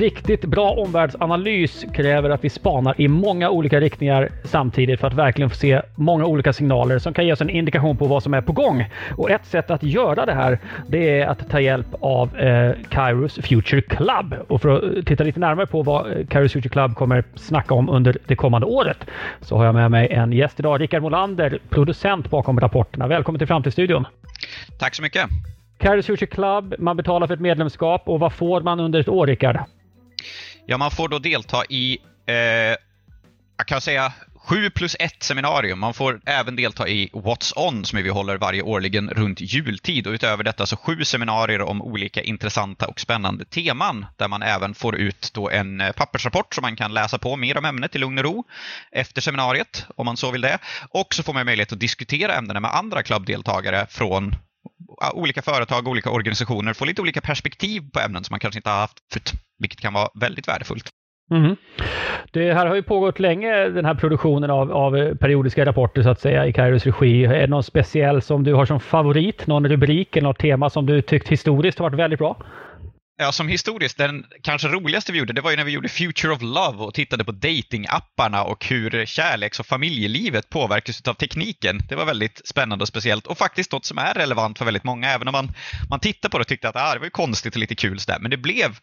riktigt bra omvärldsanalys kräver att vi spanar i många olika riktningar samtidigt för att verkligen få se många olika signaler som kan ge oss en indikation på vad som är på gång. Och ett sätt att göra det här, det är att ta hjälp av eh, Kairos Future Club. Och för att titta lite närmare på vad eh, Kairos Future Club kommer snacka om under det kommande året så har jag med mig en gäst idag, Rickard Molander, producent bakom rapporterna. Välkommen till Framtidsstudion! Tack så mycket! Kairos Future Club, man betalar för ett medlemskap och vad får man under ett år, Rickard? Ja, man får då delta i, eh, jag kan säga, 7 plus 1 seminarium. Man får även delta i What's On som vi håller varje årligen runt jultid och utöver detta så sju seminarier om olika intressanta och spännande teman där man även får ut då en eh, pappersrapport som man kan läsa på mer om ämnet i lugn och ro efter seminariet om man så vill det. Och så får man möjlighet att diskutera ämnena med andra klubbdeltagare från olika företag och olika organisationer, få lite olika perspektiv på ämnen som man kanske inte har haft förut, vilket kan vara väldigt värdefullt. Mm. Det här har ju pågått länge, den här produktionen av, av periodiska rapporter så att säga i Kairos regi. Är det någon speciell som du har som favorit? Någon rubrik eller något tema som du tyckt historiskt har varit väldigt bra? Ja, som historiskt, den kanske roligaste vi gjorde, det var ju när vi gjorde Future of Love och tittade på datingapparna och hur kärleks och familjelivet påverkas av tekniken. Det var väldigt spännande och speciellt och faktiskt något som är relevant för väldigt många, även om man, man tittar på det och tyckte att ah, det var ju konstigt och lite kul sådär. Men det blev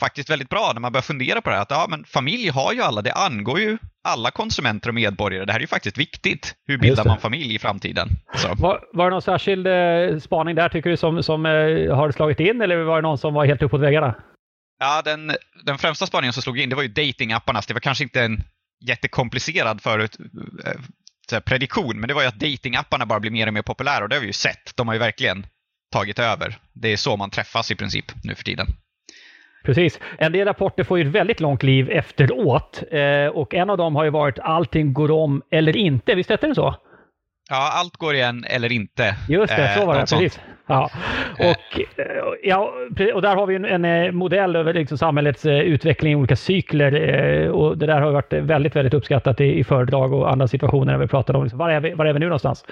faktiskt väldigt bra när man började fundera på det här, att ja, men familj har ju alla, det angår ju alla konsumenter och medborgare. Det här är ju faktiskt viktigt. Hur bildar man familj i framtiden? Var, var det någon särskild eh, spaning där tycker du som, som eh, har slagit in eller var det någon som var helt uppåt väggarna? Ja, den, den främsta spaningen som slog in det var ju datingapparnas. Det var kanske inte en jättekomplicerad förut, eh, prediktion, men det var ju att datingapparna bara blir mer och mer populära och det har vi ju sett. De har ju verkligen tagit över. Det är så man träffas i princip nu för tiden. Precis. En del rapporter får ju ett väldigt långt liv efteråt eh, och en av dem har ju varit allting går om eller inte. Visst hette det så? Ja, allt går igen eller inte. Just det, så var det. Eh, precis. Ja. Och, eh, ja, och där har vi en, en modell över liksom samhällets utveckling i olika cykler. Och det där har varit väldigt, väldigt uppskattat i, i föredrag och andra situationer när vi pratar om liksom, var, är vi, var är vi nu någonstans?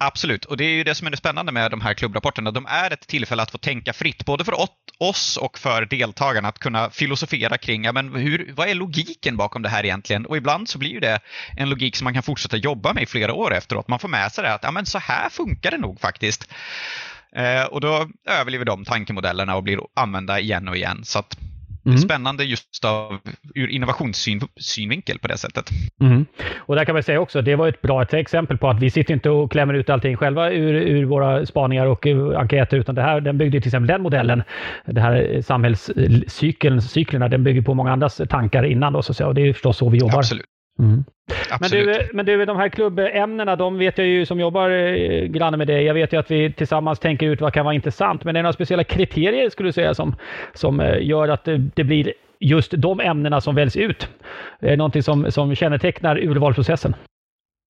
Absolut, och det är ju det som är det spännande med de här klubbrapporterna. De är ett tillfälle att få tänka fritt, både för oss och för deltagarna, att kunna filosofera kring ja, men hur, vad är logiken bakom det här egentligen? Och ibland så blir ju det en logik som man kan fortsätta jobba med i flera år efteråt. Man får med sig det att ja, men så här funkar det nog faktiskt. Eh, och då överlever de tankemodellerna och blir använda igen och igen. Så att Mm. Spännande just av, ur innovationssynvinkel på det sättet. Mm. Och där kan man säga också, det var ett bra ett exempel på att vi sitter inte och klämmer ut allting själva ur, ur våra spaningar och enkäter, utan det här, den byggde till exempel den modellen, den här samhällscykeln, cyklerna, den bygger på många andras tankar innan då, så att säga. och det är förstås så vi jobbar. Absolut. Mm. Men du, men du, de här klubbämnena, de vet jag ju som jobbar eh, granne med dig. Jag vet ju att vi tillsammans tänker ut vad kan vara intressant. Men är det några speciella kriterier skulle du säga som, som eh, gör att det, det blir just de ämnena som väljs ut? Är det någonting som, som kännetecknar urvalsprocessen?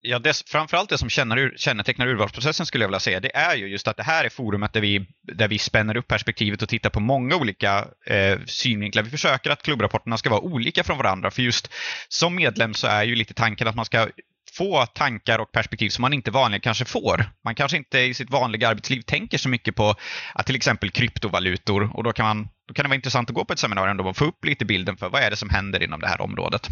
Ja, det, framförallt det som känner, kännetecknar urvalsprocessen skulle jag vilja säga, det är ju just att det här är forumet där vi, där vi spänner upp perspektivet och tittar på många olika eh, synvinklar. Vi försöker att klubbrapporterna ska vara olika från varandra, för just som medlem så är ju lite tanken att man ska få tankar och perspektiv som man inte vanligen kanske får. Man kanske inte i sitt vanliga arbetsliv tänker så mycket på att till exempel kryptovalutor och då kan, man, då kan det vara intressant att gå på ett seminarium och få upp lite bilden för vad är det som händer inom det här området.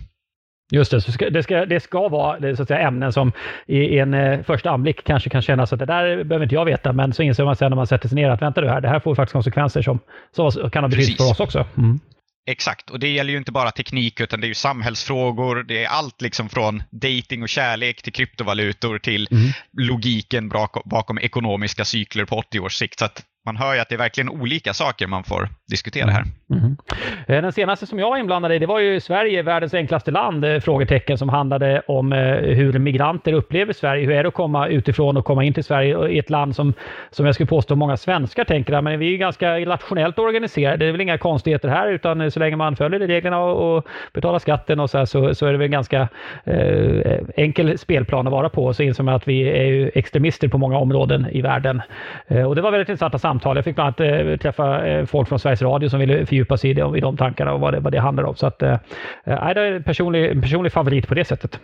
Just det, så ska, det, ska, det ska vara så att säga, ämnen som i en eh, första anblick kanske kan kännas att det där behöver inte jag veta, men så inser man sen när man sätter sig ner att vänta du här, det här får faktiskt konsekvenser som, som kan ha betydelse för oss också. Mm. Exakt, och det gäller ju inte bara teknik utan det är ju samhällsfrågor, det är allt liksom från dating och kärlek till kryptovalutor till mm. logiken bakom ekonomiska cykler på 80 års sikt. Så att man hör ju att det är verkligen olika saker man får diskutera här. Mm. Mm-hmm. Eh, den senaste som jag var inblandad i, det var ju Sverige, världens enklaste land, eh, frågetecken som handlade om eh, hur migranter upplever Sverige. Hur är det att komma utifrån och komma in till Sverige i ett land som, som jag skulle påstå många svenskar tänker, men vi är ju ganska rationellt organiserade. Det är väl inga konstigheter här, utan så länge man följer reglerna och, och betalar skatten och så, här, så, så är det väl en ganska eh, enkel spelplan att vara på. Så inser man att vi är ju extremister på många områden i världen. Eh, och det var väldigt intressanta samtal. Jag fick bland annat eh, träffa eh, folk från Sveriges Radio som ville fördjupa sig i, det, i de tankarna och vad det, vad det handlar om. Så att, eh, det är en personlig, en personlig favorit på det sättet.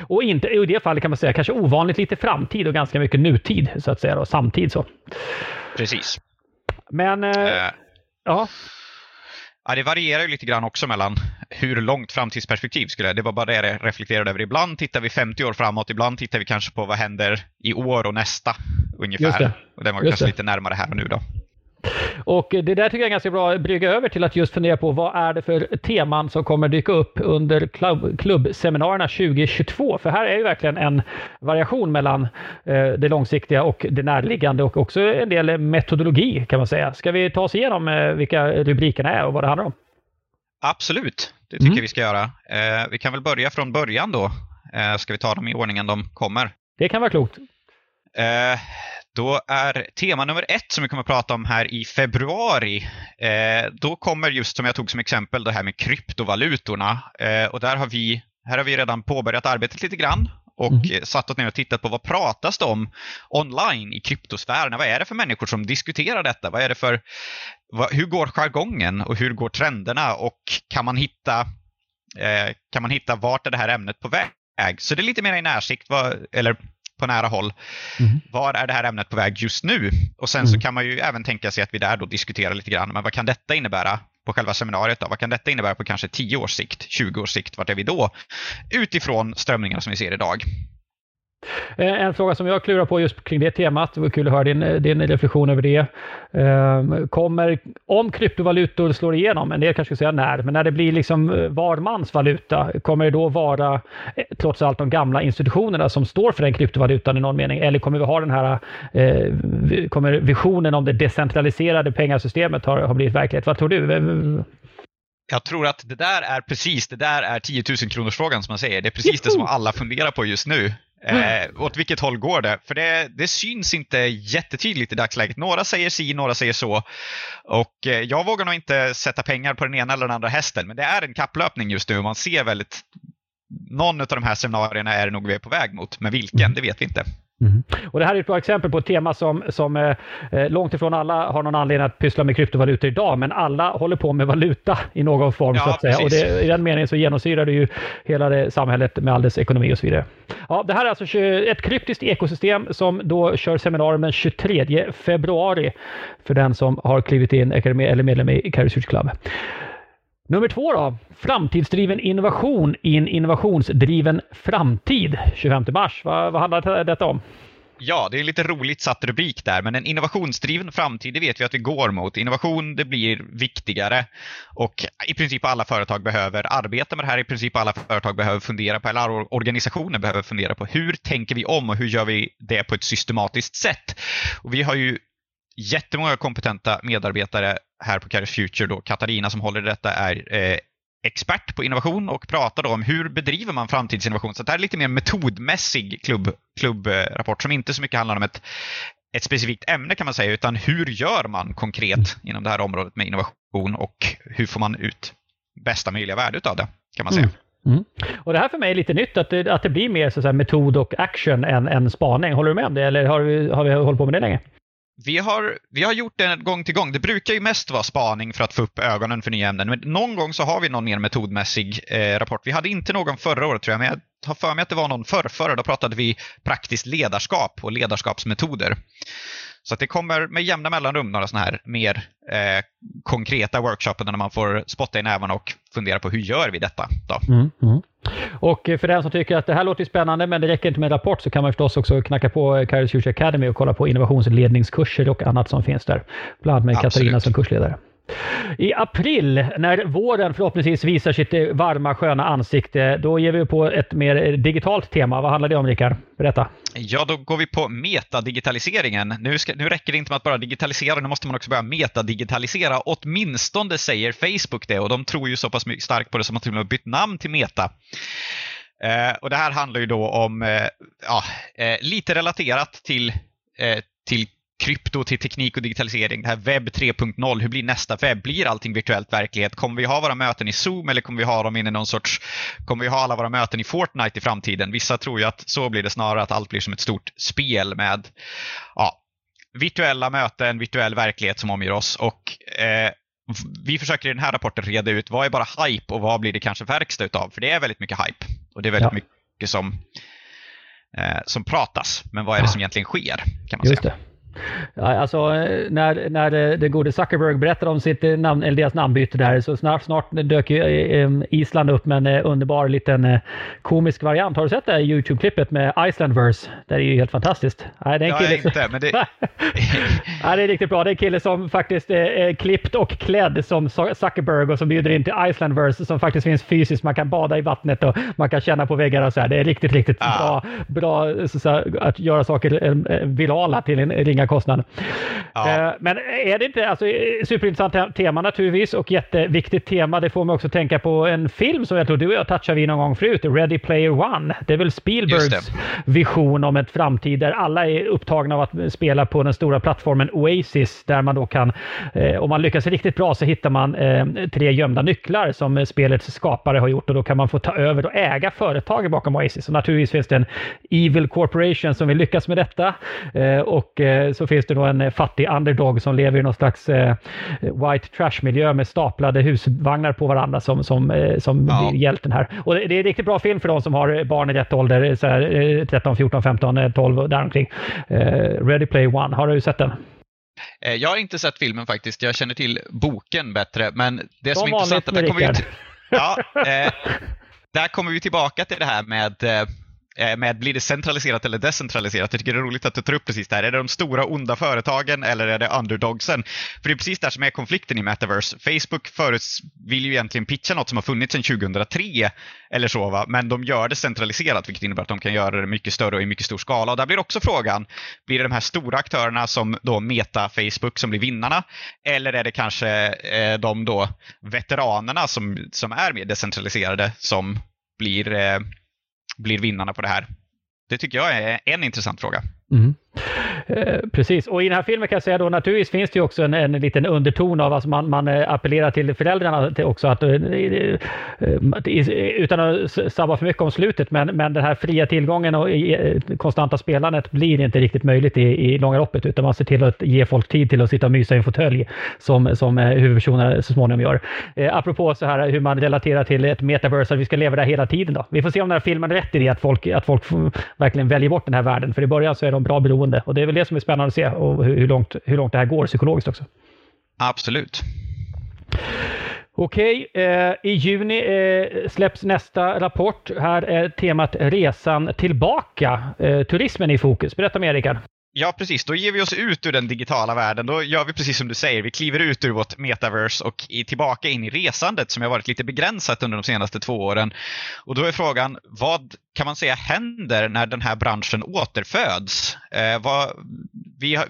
Och inte, i det fallet kan man säga kanske ovanligt lite framtid och ganska mycket nutid så att säga, då, samtid så. Precis. Men, äh, ja. Ja, det varierar ju lite grann också mellan hur långt framtidsperspektiv skulle jag. Det var bara det jag reflekterade över. Ibland tittar vi 50 år framåt, ibland tittar vi kanske på vad händer i år och nästa ungefär. Just det. Och den var Just kanske det. lite närmare här och nu då. Och det där tycker jag är ganska bra att brygga över till att just fundera på vad är det för teman som kommer dyka upp under klubb, klubbseminarierna 2022? För här är ju verkligen en variation mellan eh, det långsiktiga och det närliggande och också en del metodologi kan man säga. Ska vi ta oss igenom eh, vilka rubrikerna är och vad det handlar om? Absolut, det tycker Mm. vi ska göra. Eh, vi kan väl börja från början då. Ska vi ta dem i ordningen de kommer? Det kan vara klokt. Då är tema nummer ett som vi kommer att prata om här i februari. Eh, då kommer just som jag tog som exempel det här med kryptovalutorna. Eh, och där har vi, här har vi redan påbörjat arbetet lite grann och eh, satt oss ner och tittat på vad pratas det om online i kryptosfärerna? Vad är det för människor som diskuterar detta? Vad är det för, vad, hur går jargongen och hur går trenderna och kan man hitta, eh, kan man hitta vart är det här ämnet på väg? Så det är lite mer i närsikt, vad, eller på nära håll. Mhm. Var är det här ämnet på väg just nu? Och sen så Mm. kan man ju även tänka sig att vi där då diskuterar lite grann, men vad kan detta innebära på själva seminariet då? Vad kan detta innebära på kanske 10 års sikt, 20 års sikt? Vart är vi då? Utifrån strömningarna som vi ser idag. Eh, En fråga som jag klurar på just kring det temat, det var kul att höra din, din reflektion över det. Ehm, Kommer, om kryptovalutor slår igenom, en del kanske säga när, men när det blir liksom eh, var mans valuta, kommer det då vara eh, trots allt de gamla institutionerna som står för den kryptovalutan i någon mening? Eller kommer vi ha den här, eh, kommer visionen om det decentraliserade pengasystemet har, har blivit verklighet? Vad tror du? Jag tror att det där är precis, det där är 10 000 kronors frågan som man säger. Det är precis det som alla funderar på just nu. Eh, åt vilket håll går det? För det, det syns inte jättetydligt i dagsläget. Några säger si, några säger så. Och eh, jag vågar nog inte sätta pengar på den ena eller den andra hästen, men det är en kapplöpning just nu man ser väldigt någon av de här scenarierna är det nog vi är på väg mot, men vilken, det vet vi inte. Mhm. Och Det här är ett bra exempel på ett tema som, som eh, eh, långt ifrån alla har någon anledning att pyssla med kryptovalutor idag, men alla håller på med valuta i någon form. Ja, så att säga. Och det, I den meningen så genomsyrar det ju hela det samhället med all dess ekonomi och så vidare. Ja, det här är alltså ett kryptiskt ekosystem som då kör seminarium den 23 februari för den som har klivit in eller med- eller medlem i Carry Club. Nummer två då. Framtidsdriven innovation i en innovationsdriven framtid. 25 mars. Vad, vad handlar detta om? Ja, det är en lite roligt satt rubrik där, men en innovationsdriven framtid, det vet vi att vi går mot. Innovation, det blir viktigare och i princip alla företag behöver arbeta med det här. I princip alla företag behöver fundera på, eller alla organisationer behöver fundera på hur tänker vi om och hur gör vi det på ett systematiskt sätt? Och vi har ju jättemånga kompetenta medarbetare här på Caris Future. Då. Katarina som håller i detta är eh, expert på innovation och pratar då om hur bedriver man framtidsinnovation. Så det här är lite mer metodmässig klubb, klubbrapport som inte så mycket handlar om ett, ett specifikt ämne kan man säga, utan hur gör man konkret inom det här området med innovation och hur får man ut bästa möjliga värde av det, kan man säga. Mm. Mm. Och Det här för mig är lite nytt, att det, att det blir mer så metod och action än, än spaning. Håller du med om det, eller har vi, har vi hållit på med det länge? Vi har, vi har gjort det gång till gång. Det brukar ju mest vara spaning för att få upp ögonen för nya ämnen. Men någon gång så har vi någon mer metodmässig eh, rapport. Vi hade inte någon förra året tror jag, men jag har för mig att det var någon förrförra. Då pratade vi praktiskt ledarskap och ledarskapsmetoder. Så att det kommer med jämna mellanrum några sådana här mer eh, konkreta workshoper där man får spotta i nävarna och fundera på hur gör vi detta? Då? Mm. Mm. Och eh, för den som tycker att det här låter spännande, men det räcker inte med en rapport, så kan man förstås också knacka på Careers Future Academy och kolla på innovationsledningskurser och annat som finns där. Bland annat med Absolut. Katarina som kursledare. I april, när våren förhoppningsvis visar sitt eh, varma sköna ansikte, då ger vi på ett mer eh, digitalt tema. Vad handlar det om, Rickard? Berätta. Ja, då går vi på metadigitaliseringen. Nu, ska, nu räcker det inte med att bara digitalisera, nu måste man också börja metadigitalisera. Åtminstone säger Facebook det och de tror ju så pass mycket starkt på det som att de har bytt namn till Meta. Eh, och det här handlar ju då om, eh, ja, eh, lite relaterat till, eh, till krypto, till teknik och digitalisering. Det här webb 3.0, hur blir nästa webb? Blir allting virtuellt verklighet? Kommer vi ha våra möten i Zoom eller kommer vi ha dem in i någon sorts, kommer vi ha alla våra möten i Fortnite i framtiden? Vissa tror ju att så blir det snarare, att allt blir som ett stort spel med ja, virtuella möten, virtuell verklighet som omger oss. Och eh, vi försöker i den här rapporten reda ut vad är bara hype och vad blir det kanske verkstad utav? För det är väldigt mycket hype och det är väldigt Ja. mycket som, eh, som pratas. Men vad är det som egentligen sker? Kan man Just säga. det. Alltså när, när det gode Zuckerberg berättade om sitt namn, eller deras namnbyte där så snart, snart dök Island upp med en underbar liten komisk variant. Har du sett det här YouTube-klippet med Icelandverse? Det är ju helt fantastiskt. Nej, det är en kille som... inte, men det... ja, det är riktigt bra. Det är en kille som faktiskt är klippt och klädd som Zuckerberg och som bjuder in till Icelandverse som faktiskt finns fysiskt. Man kan bada i vattnet och man kan känna på väggarna och så här. Det är riktigt, riktigt ah. bra, bra så, att göra saker virala till en ringa kostnad. Ja. Eh, men är det inte, alltså superintressant tema naturligtvis och jätteviktigt tema. Det får mig också tänka på en film som jag tror du och jag touchade vid någon gång förut, Ready Player One. Det är väl Spielbergs vision om ett framtid där alla är upptagna av att spela på den stora plattformen Oasis där man då kan, eh, om man lyckas riktigt bra så hittar man eh, tre gömda nycklar som spelets skapare har gjort och då kan man få ta över och äga företaget bakom Oasis. Och naturligtvis finns det en Evil Corporation som vill lyckas med detta och så finns det då en fattig underdog som lever i någon slags eh, white trash-miljö med staplade husvagnar på varandra som, som, eh, som ja. blir hjälten här. Och det, är en riktigt bra film för de som har barn i rätt ålder, så här, 13, 14, 15, 12 och däromkring. Eh, Ready Play One, har du sett den? Eh, jag har inte sett filmen faktiskt. Jag känner till boken bättre. Men det som, som är intressant där kommer, vi ja, eh, där kommer vi tillbaka till det här med eh, Eh, Eh, med blir det centraliserat eller decentraliserat? Jag tycker det är roligt att du tar upp precis det här. Är det de stora onda företagen eller är det underdogsen? För det är precis där som är konflikten i Metaverse. Facebook förut vill ju egentligen pitcha något som har funnits sedan 2003 eller så, va? men de gör det centraliserat vilket innebär att de kan göra det mycket större och i mycket stor skala. Och där blir också frågan, blir det de här stora aktörerna som då Meta, Facebook som blir vinnarna? Eller är det kanske eh, de då veteranerna som, som är mer decentraliserade som blir eh, blir vinnarna på det här? Det tycker jag är en intressant fråga. Mm. Eh, precis, och i den här filmen kan jag säga då naturligtvis finns det ju också en, en liten underton av att alltså man, man eh, appellerar till föräldrarna till också att, eh, eh, utan att sabba för mycket om slutet, men, men den här fria tillgången och konstanta spelandet blir inte riktigt möjligt i, i långa loppet, utan man ser till att ge folk tid till att sitta och mysa i en fåtölj som, som huvudpersonerna så småningom gör. apropå så här hur man relaterar till ett metaverse, att vi ska leva där hela tiden då. Vi får se om den här filmen är rätt i det, att folk, att folk verkligen väljer bort den här världen, för i början så är de bra beroende beroende och det är väl det som är spännande att se och hur, långt, hur långt det här går psykologiskt också. Absolut. Okej, eh, i juni eh, släpps nästa rapport. Här är temat resan tillbaka. Eh, turismen i fokus. Berätta mer Rickard. Ja, precis. Då ger vi oss ut ur den digitala världen. Då gör vi precis som du säger. Vi kliver ut ur vårt metaverse och är tillbaka in i resandet som har varit lite begränsat under de senaste två åren. Och då är frågan, vad kan man säga händer när den här branschen återföds? Eh, vad, vi, har,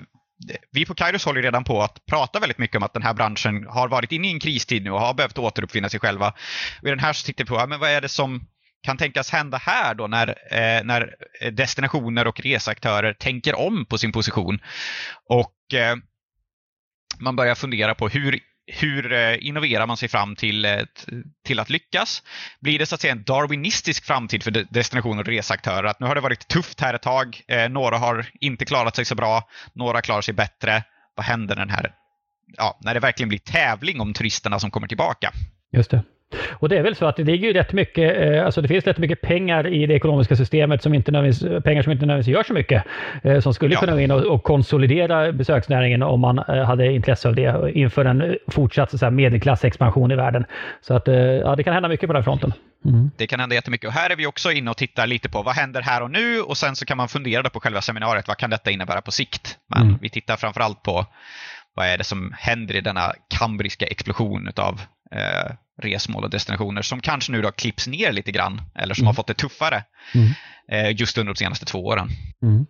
vi på Kairos håller redan på att prata väldigt mycket om att den här branschen har varit inne i en kristid nu och har behövt återuppfinna sig själva. Och I den här så tittar vi på, ja, men vad är det som kan tänkas hända här då när, eh, när destinationer och reseaktörer tänker om på sin position. Och eh, man börjar fundera på hur, hur eh, innoverar man sig fram till, eh, till att lyckas? Blir det så att säga en darwinistisk framtid för destinationer och reseaktörer? Att nu har det varit tufft här ett tag, eh, några har inte klarat sig så bra, några klarar sig bättre. Vad händer den här, ja, när det verkligen blir tävling om turisterna som kommer tillbaka? Just det. Och det är väl så att det ligger ju rätt mycket, eh, alltså det finns rätt mycket pengar i det ekonomiska systemet, som inte pengar som inte nödvändigtvis gör så mycket, eh, som skulle ja. kunna gå in och, konsolidera besöksnäringen om man eh, hade intresse av det inför en fortsatt så här, medelklassexpansion i världen. Så att ja, det kan hända mycket på den fronten. Mm. Det kan hända jättemycket och här är vi också inne och tittar lite på vad händer här och nu och sen så kan man fundera på själva seminariet, vad kan detta innebära på sikt? Men mm. vi tittar framförallt på vad är det som händer i denna kambriska explosion av eh, resmål och destinationer som kanske nu då klipps ner lite grann eller som mm. har fått det tuffare mm. eh, just under de senaste två åren. Mm.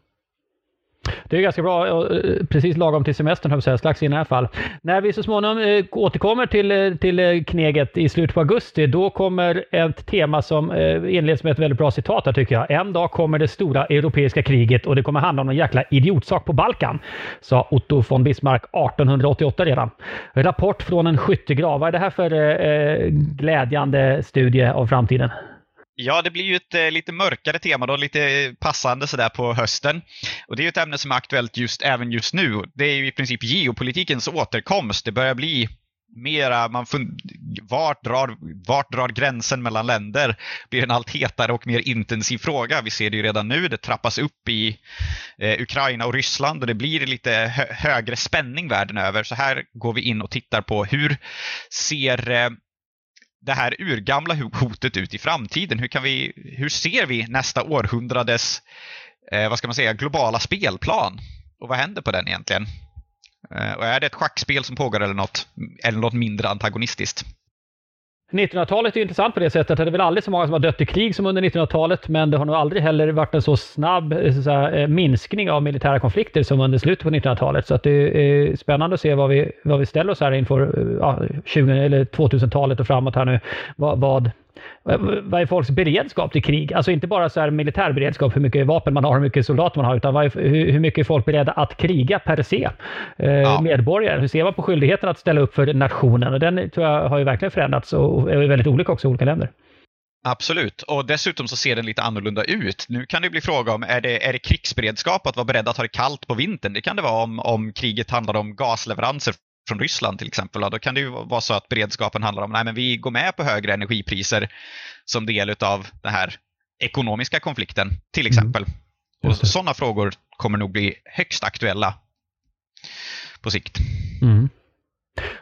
Det är ganska bra, eh, precis lagom till semestern, jag strax innan i alla fall. När vi så småningom eh, återkommer till, eh, till Kneget i slutet på augusti, då kommer ett tema som inleds med ett väldigt bra citat här tycker jag. En dag kommer det stora europeiska kriget och det kommer handla om en jäkla idiotsak på Balkan, sa Otto von Bismarck 1888 redan. Rapport från en skyttegrav. Vad är det här för eh, glädjande studie av framtiden? Ja, det blir ju ett eh, lite mörkare tema då, lite passande sådär på hösten. Och det är ju ett ämne som är aktuellt just även just nu. Det är ju i princip geopolitikens återkomst. Det börjar bli mera, man fund, vart, drar, vart drar gränsen mellan länder? blir en allt hetare och mer intensiv fråga. Vi ser det ju redan nu, det trappas upp i eh, Ukraina och Ryssland och det blir lite hö högre spänning världen över. Så här går vi in och tittar på hur ser eh, det här urgamla hotet ut i framtiden? Hur, kan vi, hur ser vi nästa århundrades eh, vad ska man säga, globala spelplan? Och vad händer på den egentligen? Eh, och är det ett schackspel som pågår eller något, eller något mindre antagonistiskt? 1900-talet är intressant på det sättet att det är väl aldrig så många som har dött i krig som under 1900-talet, men det har nog aldrig heller varit en så snabb eh, så säga, eh, minskning av militära konflikter som under slutet på 1900-talet. Så att det är eh, spännande att se vad vi, vad vi ställer oss här inför ja, 20 eller 2000-talet och framåt här nu. Vad, vad, vad är folks beredskap till krig? Alltså inte bara så här militär beredskap, hur mycket vapen man har, hur mycket soldater man har, utan är, hur, hur, mycket är folk beredda att kriga per se? Eh, ja. Medborgare. Hur ser man på skyldigheten att ställa upp för nationen? Och den tror jag har ju verkligen förändrats och är väldigt olika också i olika länder. Absolut, och dessutom så ser den lite annorlunda ut. Nu kan det bli fråga om, är det, är det krigsberedskap att vara beredd att ha det kallt på vintern? Det kan det vara om, om kriget handlar om gasleveranser från Ryssland till exempel. Då kan det ju vara så att beredskapen handlar om att vi går med på högre energipriser som del av den här ekonomiska konflikten till mm. exempel. Mm. Och sådana frågor kommer nog bli högst aktuella på sikt. Mm.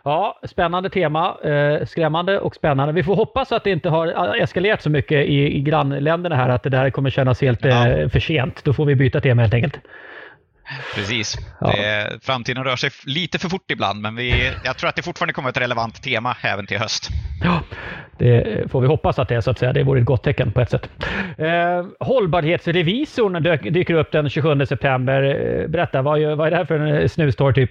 Ja, spännande tema. Eh, skrämmande och spännande. Vi får hoppas att det inte har eskalerat så mycket i, i grannländerna här, att det där kommer kännas helt ja. eh, för sent. Då får vi byta tema helt enkelt. Precis. Ja. Det, framtiden rör sig lite för fort ibland, men vi, jag tror att det fortfarande kommer ett relevant tema även till höst. Ja, det får vi hoppas att det är så att säga. Det vore ett gott tecken på ett sätt. Eh, hållbarhetsrevisorn dyker upp den 27 september. Eh, berätta, vad, vad är det här för en snustorr typ?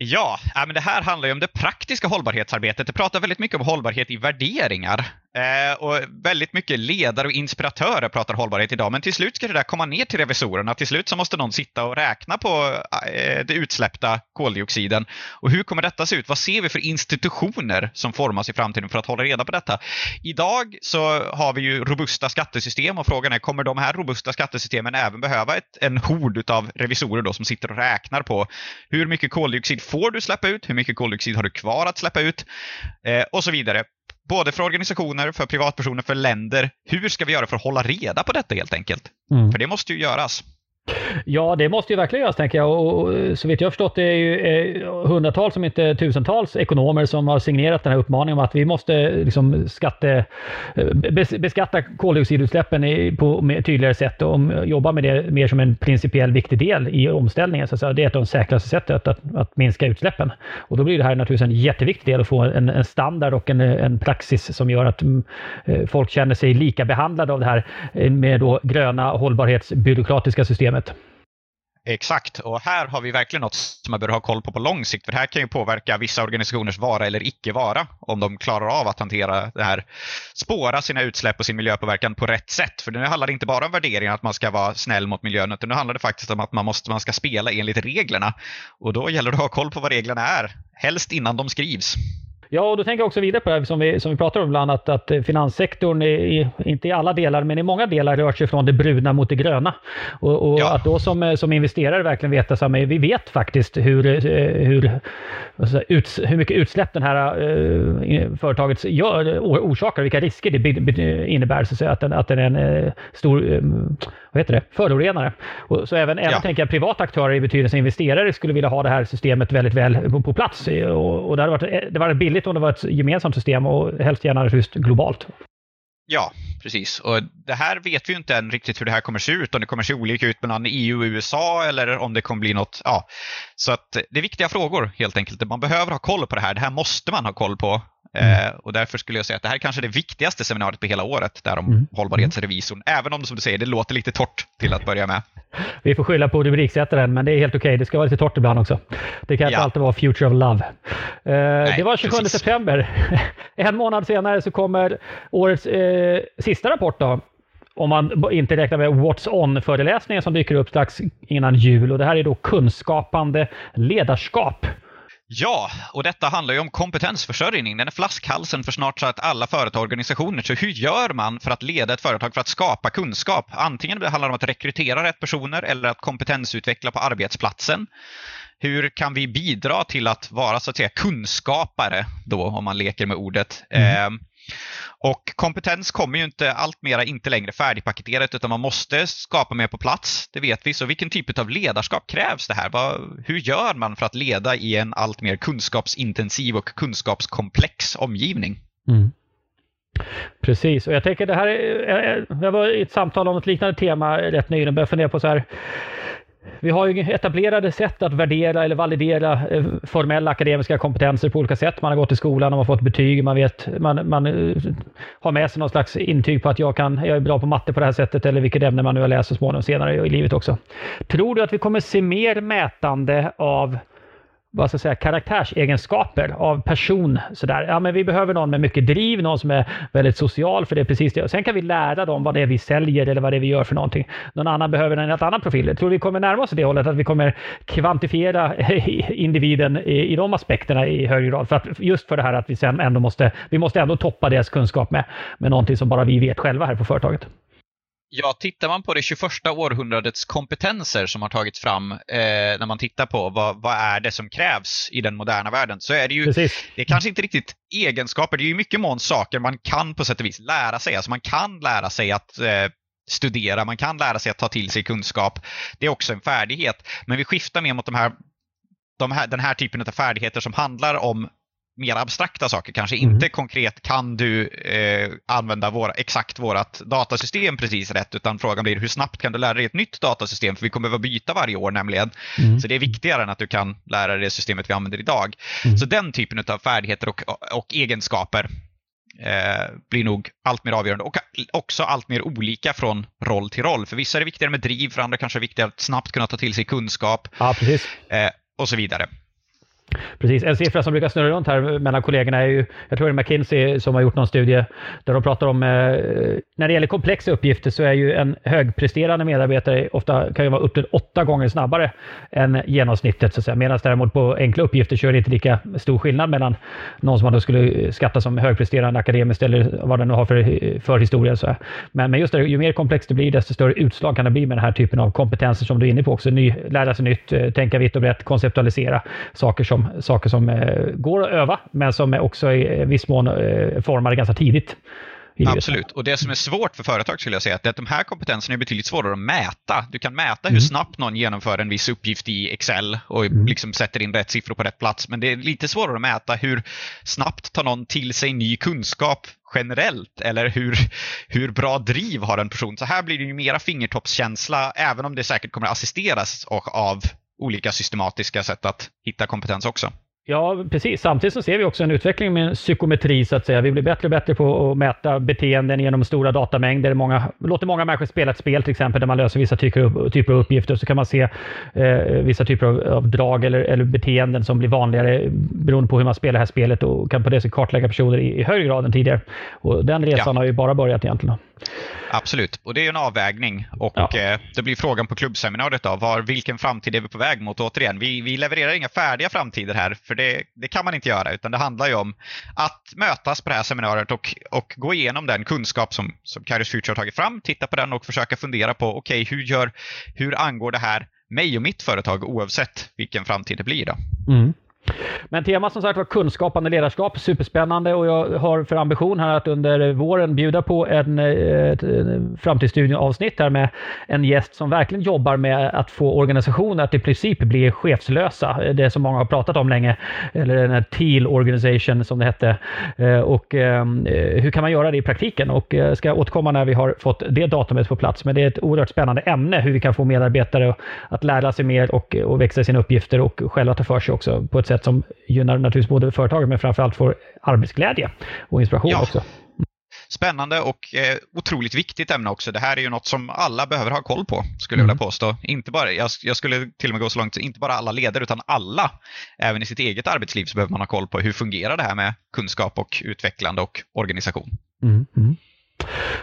Ja, men det här handlar ju om det praktiska hållbarhetsarbetet. Det pratar väldigt mycket om hållbarhet i värderingar. Eh, och väldigt mycket ledare och inspiratörer pratar hållbarhet idag, men till slut ska det där komma ner till revisorerna. Till slut så måste någon sitta och räkna på eh, det utsläppta koldioxiden. Och hur kommer detta se ut? Vad ser vi för institutioner som formas i framtiden för att hålla reda på detta? Idag så har vi ju robusta skattesystem och frågan är, kommer de här robusta skattesystemen även behöva ett, en hord av revisorer då som sitter och räknar på hur mycket koldioxid får du släppa ut? Hur mycket koldioxid har du kvar att släppa ut? Eh, och så vidare både för organisationer, för privatpersoner, för länder. Hur ska vi göra för att hålla reda på detta helt enkelt? Mm. För det måste ju göras. Ja, det måste ju verkligen göras tänker jag. Och så vitt jag förstått det är ju eh, hundratals, om inte tusentals ekonomer som har signerat den här uppmaningen om att vi måste liksom skatte, eh, beskatta koldioxidutsläppen på ett tydligare sätt och jobba med det mer som en principiell viktig del i omställningen. Så det är ett av de säkraste sättet att, att, minska utsläppen. Och då blir det här naturligtvis en jätteviktig del att få en, en standard och en, en praxis som gör att eh, folk känner sig lika behandlade av det här med då gröna hållbarhetsbyråkratiska systemet systemet. Exakt, och här har vi verkligen något som man bör ha koll på på lång sikt. För det här kan ju påverka vissa organisationers vara eller icke vara om de klarar av att hantera det här, spåra sina utsläpp och sin miljöpåverkan på rätt sätt. För nu handlar det inte bara om värderingen att man ska vara snäll mot miljön, utan nu handlar det faktiskt om att man, måste, man ska spela enligt reglerna. Och då gäller det att ha koll på vad reglerna är, helst innan de skrivs. Ja, och då tänker jag också vidare på det som vi, som vi pratar om ibland, att, att finanssektorn, i, inte i alla delar, men i många delar rör sig från det bruna mot det gröna. Och, och ja. att då som, som investerare verkligen veta att vi vet faktiskt hur, hur, ut, hur mycket utsläpp det här uh, företaget gör, orsakar, vilka risker det innebär, så att, säga, att, den, att den är en stor vad heter det, förorenare. Och så även, även tänker jag privata aktörer i betydelse investerare skulle vilja ha det här systemet väldigt väl på, på plats. Och, och det hade varit, det var billigt om det var ett gemensamt system och helst gärna just globalt. Ja, precis. Och det här vet vi ju inte än riktigt hur det här kommer se ut. Om det kommer se olika ut mellan EU och USA eller om det kommer bli något. Ja. Så att det är viktiga frågor helt enkelt. Man behöver ha koll på det här. Det här måste man ha koll på. Mm. Eh, och därför skulle jag säga att det här är kanske är det viktigaste seminariet på hela året, där om mm. hållbarhetsrevisorn. Även om det som du säger, det låter lite torrt till att börja med. Vi får skylla på rubriksättaren, men det är helt okej. Okay. Det ska vara lite torrt ibland också. Det kan inte alltid vara Future of Love. Eh, Nej, det var 27 precis. september. en månad senare så kommer årets eh, sista rapport då, om man inte räknar med What's On-föreläsningen som dyker upp strax innan jul. Och det här är då kunskapande ledarskap. Ja, och detta handlar ju om kompetensförsörjning. Den är flaskhalsen för snart sagt alla företag och organisationer. Så hur gör man för att leda ett företag för att skapa kunskap? Antingen det handlar om att rekrytera rätt personer eller att kompetensutveckla på arbetsplatsen. Hur kan vi bidra till att vara så att säga kunskapare då, om man leker med ordet? Mm. Eh, och kompetens kommer ju inte alltmera inte längre färdigpaketerat utan man måste skapa mer på plats, det vet vi. Så vilken typ av ledarskap krävs det här? hur gör man för att leda i en allt mer kunskapsintensiv och kunskapskomplex omgivning? Mm. Precis, och jag tänker det här är, jag var i ett samtal om ett liknande tema rätt nyligen och började fundera på så här vi har ju etablerade sätt att värdera eller validera eh, formella akademiska kompetenser på olika sätt. Man har gått i skolan, man har fått betyg, man, vet, man, man eh, har med sig någon slags intyg på att jag, kan, jag är bra på matte på det här sättet eller vilket ämne man nu har läst så småningom senare i livet också. Tror du att vi kommer se mer mätande av vad ska jag säga, karaktärsegenskaper av person. Sådär. Ja, men vi behöver någon med mycket driv, någon som är väldigt social, för det är precis det. Och sen kan vi lära dem vad det är vi säljer eller vad det är vi gör för någonting. Någon annan behöver en helt annan profil. Jag tror vi kommer närma oss det hållet, att vi kommer kvantifiera individen i, i de aspekterna i högre grad. För att, just för det här att vi sen ändå måste, vi måste ändå toppa deras kunskap med, med någonting som bara vi vet själva här på företaget. Ja, tittar man på det 21 århundradets kompetenser som har tagits fram eh, när man tittar på vad, vad är det som krävs i den moderna världen så är det ju, Precis. det är kanske inte riktigt egenskaper, det är ju mycket mån saker man kan på sätt och vis lära sig. Alltså man kan lära sig att eh, studera, man kan lära sig att ta till sig kunskap. Det är också en färdighet. Men vi skiftar mer mot de här, de här, den här typen av färdigheter som handlar om mer abstrakta saker, kanske mm. inte konkret kan du eh, använda våra, exakt vårt datasystem precis rätt, utan frågan blir hur snabbt kan du lära dig ett nytt datasystem? För vi kommer behöva byta varje år nämligen. Mm. Så det är viktigare än att du kan lära dig det systemet vi använder idag. Mm. Så den typen av färdigheter och, och egenskaper eh, blir nog allt mer avgörande och också allt mer olika från roll till roll. För vissa är det viktigare med driv, för andra kanske är det viktigare att snabbt kunna ta till sig kunskap. Ja, precis. Eh, och så vidare. Precis, en siffra som brukar snurra runt här mellan kollegorna är ju, jag tror det är McKinsey som har gjort någon studie där de pratar om, eh, när det gäller komplexa uppgifter så är ju en högpresterande medarbetare ofta kan ju vara upp till åtta gånger snabbare än genomsnittet så att säga. Medan däremot på enkla uppgifter så är det inte lika stor skillnad mellan någon som man då skulle skatta som högpresterande akademiskt eller vad den nu har för, för historia. Så men, men just det, ju mer komplext det blir desto större utslag kan det bli med den här typen av kompetenser som du är inne på också. Ny, lära sig nytt, eh, tänka vitt och brett, konceptualisera saker som som, saker som eh, går att öva, men som också i viss mån eh, formade ganska tidigt. Absolut, och det som är svårt för företag skulle jag säga är att de här kompetenserna är betydligt svårare att mäta. Du kan mäta hur mm. snabbt någon genomför en viss uppgift i Excel och mm. liksom sätter in rätt siffror på rätt plats. Men det är lite svårare att mäta hur snabbt tar någon till sig ny kunskap generellt eller hur, hur bra driv har en person. Så här blir det ju mera fingertoppskänsla även om det säkert kommer att assisteras av olika systematiska sätt att hitta kompetens också. Ja, precis. Samtidigt så ser vi också en utveckling med psykometri så att säga. Vi blir bättre och bättre på att mäta beteenden genom stora datamängder. Många, låter många människor spela ett spel till exempel där man löser vissa typer av, typer av uppgifter så kan man se eh, vissa typer av, av drag eller, eller, beteenden som blir vanligare beroende på hur man spelar det här spelet och kan på det sättet kartlägga personer i, i högre grad än tidigare. Och den resan ja. har ju bara börjat egentligen. Absolut, och det är en avvägning. Och ja. eh, det blir frågan på klubbseminariet då, var, vilken framtid är vi på väg mot? Återigen, vi, vi levererar inga färdiga framtider här, för det, det, kan man inte göra, utan det handlar ju om att mötas på det här seminariet och, och gå igenom den kunskap som, som Kairos Future har tagit fram, titta på den och försöka fundera på, okej, okay, hur, hur angår det här mig och mitt företag oavsett vilken framtid det blir? Då? Mm. Men temat som sagt var kunskapande ledarskap, superspännande och jag har för ambition här att under våren bjuda på en, eh, ett, eh, framtidsstudieavsnitt här med en gäst som verkligen jobbar med att få organisationer att i princip bli chefslösa. Det som många har pratat om länge, eller den här TEAL Organization som det hette. Eh, och hur kan man göra det i praktiken? Och jag ska återkomma när vi har fått det datumet på plats. Men det är ett oerhört spännande ämne hur vi kan få medarbetare att lära sig mer och, och växa i sina uppgifter och själva ta för sig också på ett sätt som gynnar naturligtvis både företaget men framförallt får arbetsglädje och inspiration ja. också. Spännande och eh, otroligt viktigt ämne också. Det här är ju något som alla behöver ha koll på, skulle mm. jag vilja påstå. Inte bara, jag, jag, skulle till och med gå så långt, inte bara alla ledare, utan alla. Även i sitt eget arbetsliv så behöver man ha koll på hur fungerar det här med kunskap och utvecklande och organisation. Mm. Mm.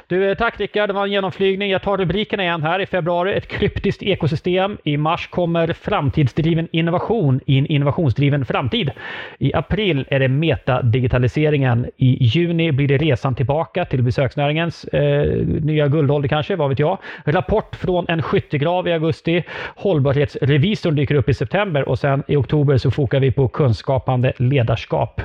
Du, eh, tack Rickard, det var en genomflygning. Jag tar rubrikerna igen här. I februari ett kryptiskt ekosystem. I mars kommer framtidsdriven innovation i en innovationsdriven framtid. I april är det metadigitaliseringen. I juni blir det resan tillbaka till besöksnäringens eh, nya guldålder kanske, vad vet jag. Rapport från en skyttegrav i augusti. Hållbarhetsrevisorn dyker upp i september och sen i oktober så fokar vi på kunskapande ledarskap.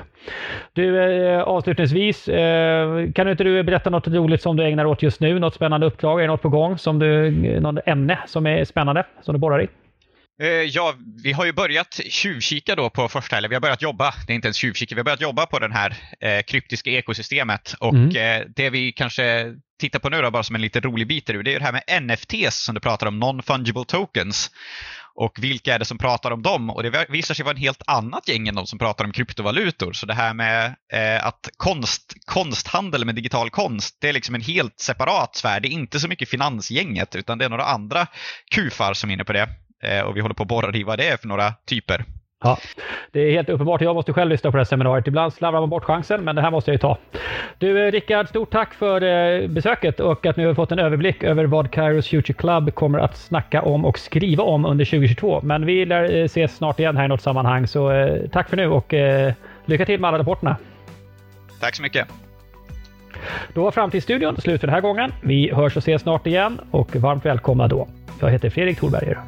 Du, eh, avslutningsvis, eh, kan inte du berätta något roligt som du ägnar åt just nu? Något spännande uppdrag? Är det något på gång? Som du, något ämne som är spännande, som du borrar i? Eh, ja, vi har ju börjat tjuvkika då på första, eller vi har börjat jobba, det är inte ens tjuvkika, vi har börjat jobba på det här eh, kryptiska ekosystemet. Och mm. eh, det vi kanske tittar på nu då, bara som en lite rolig bit, det är det här med NFTs som du pratar om, Non-Fungible Tokens. Och vilka är det som pratar om dem? Och det visar sig vara en helt annat gäng än de som pratar om kryptovalutor. Så det här med eh, att konst, konsthandel med digital konst, det är liksom en helt separat sfär. Det är inte så mycket finansgänget utan det är några andra kufar som är inne på det. Eh, och vi håller på att borra i vad det är för några typer. Ja, det är helt uppenbart. Jag måste själv lyssna på det här seminariet. Ibland slarvar man bort chansen, men det här måste jag ju ta. Du eh, Rickard, stort tack för eh, besöket och att ni har fått en överblick över vad Kairos Future Club kommer att snacka om och skriva om under 2022. Men vi lär eh, ses snart igen här i något sammanhang, så tack för nu och lycka till med alla rapporterna. Tack så mycket. Då var Framtidsstudion slut för den här gången. Vi hörs och ses snart igen och varmt välkomna då. Jag heter Fredrik Thorberger.